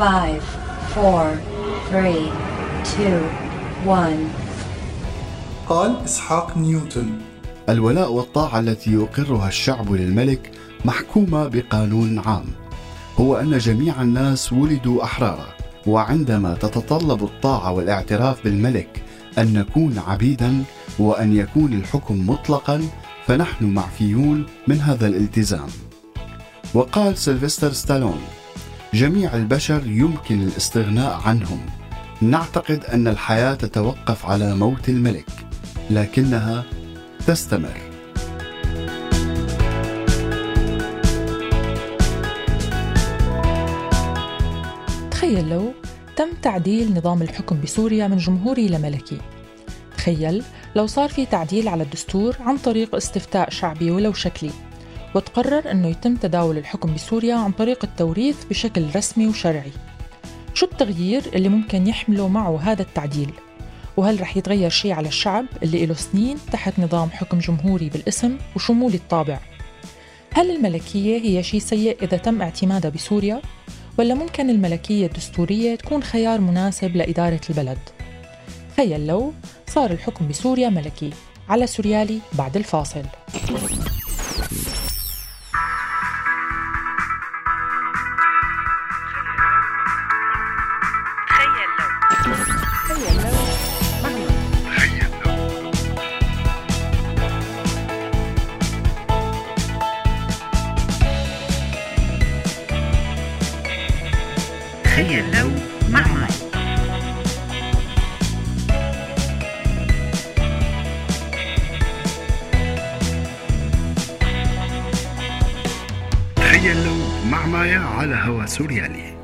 5 4 3 2 1 قال إسحاق نيوتن. الولاء والطاعة التي يقرها الشعب للملك محكومة بقانون عام. هو أن جميع الناس ولدوا أحرارا وعندما تتطلب الطاعة والاعتراف بالملك أن نكون عبيدا وأن يكون الحكم مطلقا فنحن معفيون من هذا الالتزام. وقال سيلفستر ستالون جميع البشر يمكن الاستغناء عنهم. نعتقد أن الحياة تتوقف على موت الملك لكنها تستمر. تخيل لو تم تعديل نظام الحكم بسوريا من جمهوري لملكي تخيل لو صار في تعديل على الدستور عن طريق استفتاء شعبي ولو شكلي. وتقرر أنه يتم تداول الحكم بسوريا عن طريق التوريث بشكل رسمي وشرعي شو التغيير اللي ممكن يحمله معه هذا التعديل؟ وهل رح يتغير شيء على الشعب اللي له سنين تحت نظام حكم جمهوري بالاسم وشمول الطابع؟ هل الملكية هي شيء سيء إذا تم اعتمادها بسوريا؟ ولا ممكن الملكية الدستورية تكون خيار مناسب لإدارة البلد؟ تخيل لو صار الحكم بسوريا ملكي على سوريالي بعد الفاصل مع مايا على هوا سوريالي.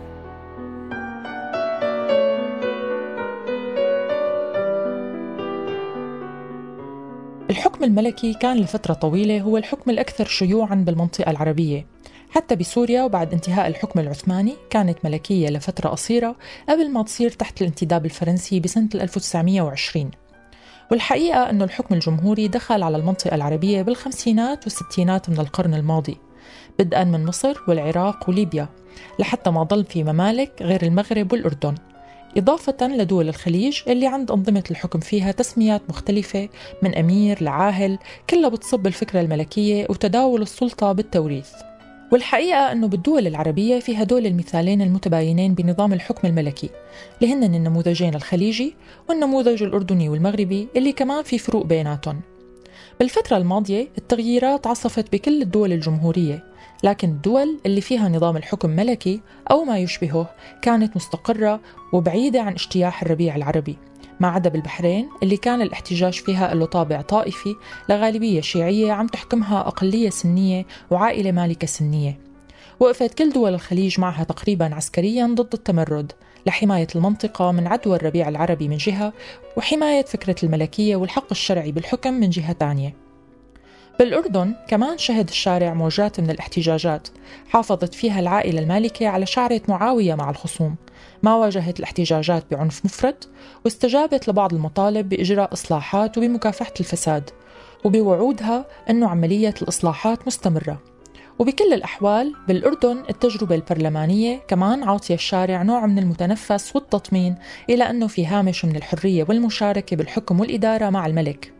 الحكم الملكي كان لفترة طويلة هو الحكم الأكثر شيوعاً بالمنطقة العربية. حتى بسوريا وبعد انتهاء الحكم العثماني كانت ملكية لفترة قصيرة قبل ما تصير تحت الانتداب الفرنسي بسنة 1920 والحقيقة أنه الحكم الجمهوري دخل على المنطقة العربية بالخمسينات والستينات من القرن الماضي. بدءا من مصر والعراق وليبيا لحتى ما ضل في ممالك غير المغرب والأردن إضافة لدول الخليج اللي عند أنظمة الحكم فيها تسميات مختلفة من أمير لعاهل كلها بتصب الفكرة الملكية وتداول السلطة بالتوريث. والحقيقة أنه بالدول العربية في هدول المثالين المتباينين بنظام الحكم الملكي اللي النموذجين الخليجي والنموذج الأردني والمغربي اللي كمان في فروق بيناتهم. بالفترة الماضية التغييرات عصفت بكل الدول الجمهورية لكن الدول اللي فيها نظام الحكم ملكي أو ما يشبهه كانت مستقرة وبعيدة عن اجتياح الربيع العربي ما عدا بالبحرين اللي كان الاحتجاج فيها له طابع طائفي لغالبية شيعية عم تحكمها أقلية سنية وعائلة مالكة سنية. وقفت كل دول الخليج معها تقريبا عسكريا ضد التمرد لحماية المنطقة من عدوى الربيع العربي من جهة وحماية فكرة الملكية والحق الشرعي بالحكم من جهة تانية. بالأردن كمان شهد الشارع موجات من الاحتجاجات حافظت فيها العائلة المالكة على شعرة معاوية مع الخصوم. ما واجهت الاحتجاجات بعنف مفرط واستجابت لبعض المطالب بإجراء إصلاحات وبمكافحة الفساد وبوعودها أنه عملية الإصلاحات مستمرة. وبكل الأحوال بالأردن التجربة البرلمانية كمان عاطية الشارع نوع من المتنفس والتطمين إلى أنه في هامش من الحرية والمشاركة بالحكم والإدارة مع الملك.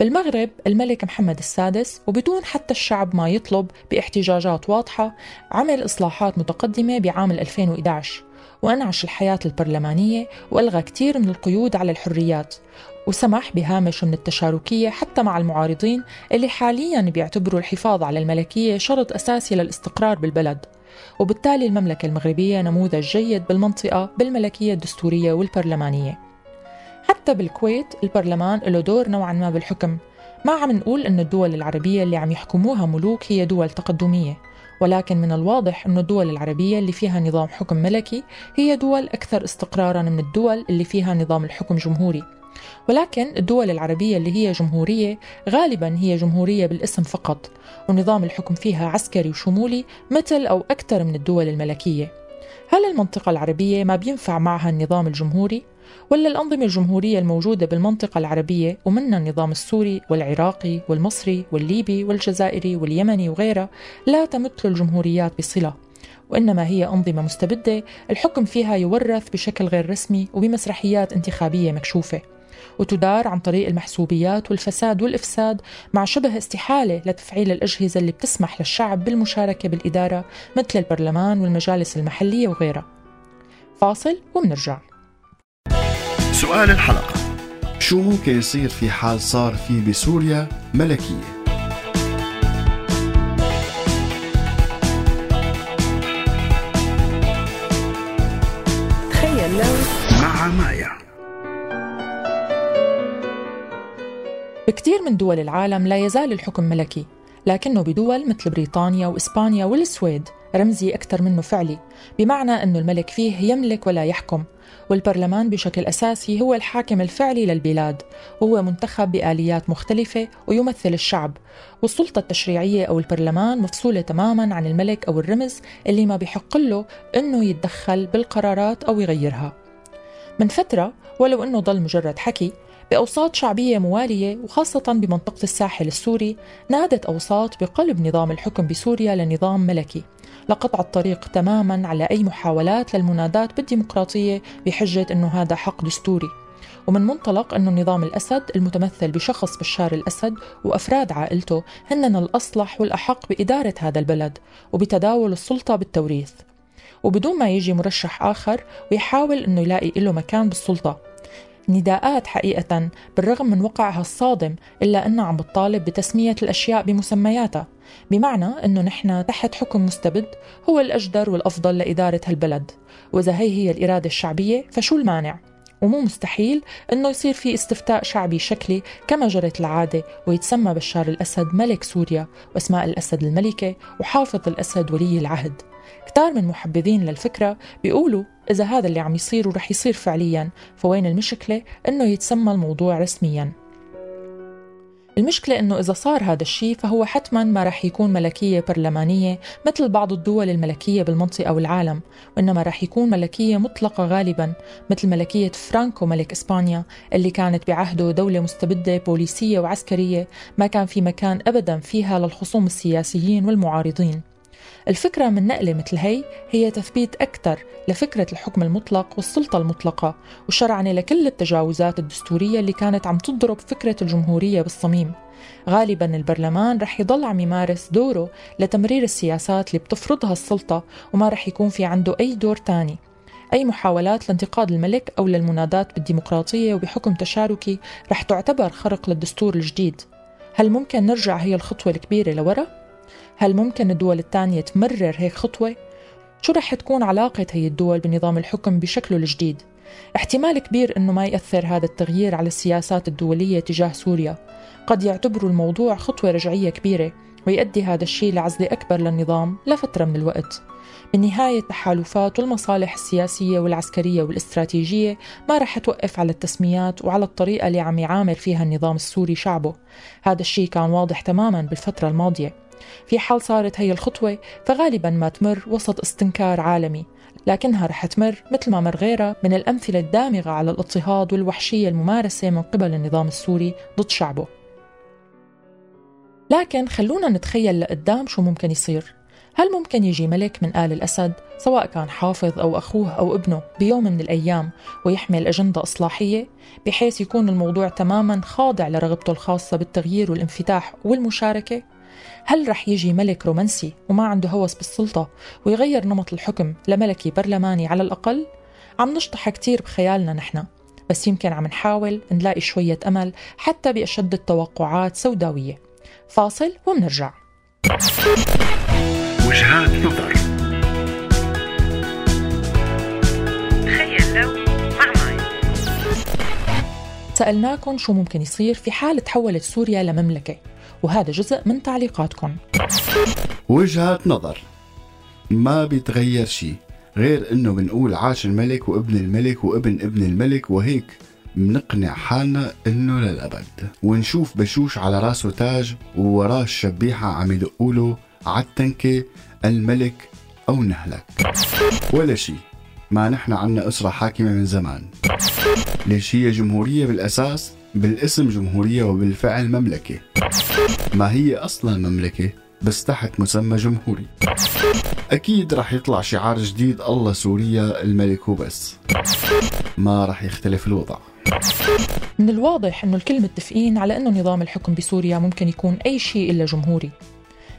بالمغرب الملك محمد السادس وبدون حتى الشعب ما يطلب باحتجاجات واضحة عمل إصلاحات متقدمة بعام 2011 وأنعش الحياة البرلمانية وألغى كثير من القيود على الحريات وسمح بهامش من التشاركية حتى مع المعارضين اللي حاليا بيعتبروا الحفاظ على الملكية شرط أساسي للاستقرار بالبلد. وبالتالي المملكة المغربية نموذج جيد بالمنطقة بالملكية الدستورية والبرلمانية. حتى بالكويت البرلمان له دور نوعا ما بالحكم ما عم نقول أن الدول العربية اللي عم يحكموها ملوك هي دول تقدمية. ولكن من الواضح أن الدول العربية اللي فيها نظام حكم ملكي هي دول أكثر استقرارا من الدول اللي فيها نظام الحكم جمهوري ولكن الدول العربية اللي هي جمهورية غالبا هي جمهورية بالاسم فقط ونظام الحكم فيها عسكري وشمولي مثل أو أكثر من الدول الملكية هل المنطقة العربية ما بينفع معها النظام الجمهوري؟ ولا الأنظمة الجمهورية الموجودة بالمنطقة العربية ومنها النظام السوري والعراقي والمصري والليبي والجزائري واليمني وغيرها لا تمت الجمهوريات بصلة. وإنما هي أنظمة مستبدة الحكم فيها يورث بشكل غير رسمي وبمسرحيات انتخابية مكشوفة. وتدار عن طريق المحسوبيات والفساد والإفساد مع شبه استحالة لتفعيل الأجهزة اللي بتسمح للشعب بالمشاركة بالإدارة مثل البرلمان والمجالس المحلية وغيرها. فاصل ومنرجع سؤال الحلقة. شو ممكن يصير في حال صار في بسوريا ملكية؟ تخيل لو مع مايا. بكثير من دول العالم لا يزال الحكم ملكي لكنه بدول مثل بريطانيا وإسبانيا والسويد. رمزي أكثر منه فعلي بمعنى أنه الملك فيه يملك ولا يحكم والبرلمان بشكل أساسي هو الحاكم الفعلي للبلاد وهو منتخب بآليات مختلفة ويمثل الشعب والسلطة التشريعية أو البرلمان مفصولة تماما عن الملك أو الرمز اللي ما بيحق له أنه يتدخل بالقرارات أو يغيرها. من فترة ولو أنه ضل مجرد حكي بأوساط شعبية موالية وخاصة بمنطقة الساحل السوري نادت أوساط بقلب نظام الحكم بسوريا لنظام ملكي. لقطع الطريق تماما على أي محاولات للمناداة بالديمقراطية بحجة أنه هذا حق دستوري. ومن منطلق أنه نظام الأسد المتمثل بشخص بشار الأسد وأفراد عائلته هنن الأصلح والأحق بإدارة هذا البلد وبتداول السلطة بالتوريث. وبدون ما يجي مرشح آخر ويحاول أنه يلاقي له مكان بالسلطة. نداءات حقيقة بالرغم من وقعها الصادم إلا أنها عم بتطالب بتسمية الأشياء بمسمياتها. بمعنى أنه نحن تحت حكم مستبد هو الأجدر والأفضل لإدارة هالبلد. وإذا هي هي الإرادة الشعبية فشو المانع؟ ومو مستحيل إنه يصير في استفتاء شعبي شكلي كما جرت العادة ويتسمى بشار الأسد ملك سوريا وأسماء الأسد الملكة وحافظ الأسد ولي العهد. كتار من محبذين للفكرة بيقولوا إذا هذا اللي عم يصير ورح يصير فعليا فوين المشكلة؟ إنه يتسمى الموضوع رسميا. المشكلة إنه إذا صار هذا الشيء فهو حتما ما رح يكون ملكية برلمانية مثل بعض الدول الملكية بالمنطقة والعالم وإنما رح يكون ملكية مطلقة غالبا مثل ملكية فرانكو ملك إسبانيا اللي كانت بعهده دولة مستبدة بوليسية وعسكرية ما كان في مكان أبدا فيها للخصوم السياسيين والمعارضين. الفكرة من نقلة مثل هي هي تثبيت أكثر لفكرة الحكم المطلق والسلطة المطلقة وشرعنة لكل التجاوزات الدستورية اللي كانت عم تضرب فكرة الجمهورية بالصميم. غالبا البرلمان رح يضل عم يمارس دوره لتمرير السياسات اللي بتفرضها السلطة وما رح يكون في عنده أي دور تاني. أي محاولات لانتقاد الملك أو للمناداة بالديمقراطية وبحكم تشاركي رح تعتبر خرق للدستور الجديد. هل ممكن نرجع هي الخطوة الكبيرة لورا؟ هل ممكن الدول الثانية تمرر هيك خطوة؟ شو رح تكون علاقة هي الدول بنظام الحكم بشكله الجديد؟ احتمال كبير إنه ما يأثر هذا التغيير على السياسات الدولية تجاه سوريا قد يعتبروا الموضوع خطوة رجعية كبيرة ويؤدي هذا الشيء لعزلة أكبر للنظام لفترة من الوقت بالنهاية التحالفات والمصالح السياسية والعسكرية والاستراتيجية ما رح توقف على التسميات وعلى الطريقة اللي عم يعامل فيها النظام السوري شعبه هذا الشيء كان واضح تماما بالفترة الماضية في حال صارت هي الخطوة فغالبا ما تمر وسط استنكار عالمي لكنها رح تمر مثل ما مر غيرها من الأمثلة الدامغة على الاضطهاد والوحشية الممارسة من قبل النظام السوري ضد شعبه لكن خلونا نتخيل لقدام شو ممكن يصير هل ممكن يجي ملك من آل الأسد سواء كان حافظ أو أخوه أو ابنه بيوم من الأيام ويحمل أجندة إصلاحية بحيث يكون الموضوع تماما خاضع لرغبته الخاصة بالتغيير والانفتاح والمشاركة؟ هل رح يجي ملك رومانسي وما عنده هوس بالسلطة ويغير نمط الحكم لملكي برلماني على الأقل؟ عم نشطح كتير بخيالنا نحن بس يمكن عم نحاول نلاقي شوية أمل حتى بأشد التوقعات سوداوية. فاصل ومنرجع وجهات نظر. سألناكم شو ممكن يصير في حال تحولت سوريا لمملكة. وهذا جزء من تعليقاتكم. وجهات نظر. ما بيتغير شيء غير إنه بنقول عاش الملك وابن الملك وابن ابن الملك وهيك بنقنع حالنا إنه للأبد. ونشوف بشوش على راسه تاج ووراه الشبيحة عم يدقوله عالتنكه الملك أو نهلك. ولا شيء ما نحن عنا أسرة حاكمة من زمان. ليش هي جمهورية بالأساس؟ بالاسم جمهورية وبالفعل مملكة. ما هي أصلا مملكة بس تحت مسمى جمهوري. أكيد رح يطلع شعار جديد الله سوريا الملك وبس ما رح يختلف الوضع. من الواضح أنه الكل متفقين على أنه نظام الحكم بسوريا ممكن يكون أي شيء إلا جمهوري.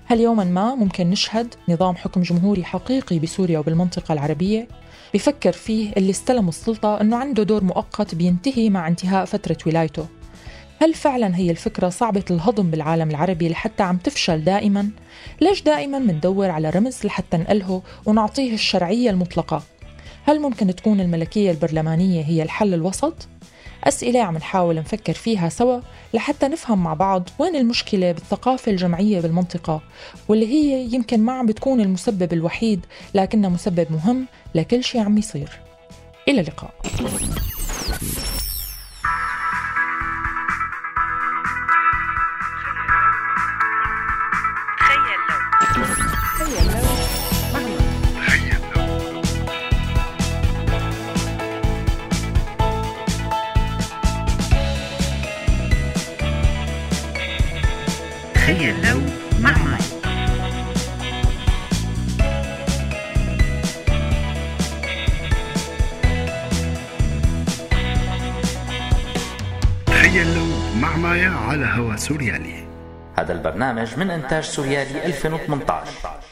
هل يوما ما ممكن نشهد نظام حكم جمهوري حقيقي بسوريا وبالمنطقة العربية؟ بفكر فيه اللي استلموا السلطة أنه عنده دور مؤقت بينتهي مع انتهاء فترة ولايته. هل فعلا هي الفكرة صعبة الهضم بالعالم العربي لحتى عم تفشل دائما؟ ليش دائما مندور على رمز لحتى نقله ونعطيه الشرعية المطلقة؟ هل ممكن تكون الملكية البرلمانية هي الحل الوسط؟ أسئلة عم نحاول نفكر فيها سوا لحتى نفهم مع بعض وين المشكلة بالثقافة الجمعية بالمنطقة واللي هي يمكن ما عم بتكون المسبب الوحيد لكنها مسبب مهم لكل شيء عم يصير إلى اللقاء تخيلوا مع مايا على هوا سوريالي. هذا البرنامج من إنتاج سوريالي 2018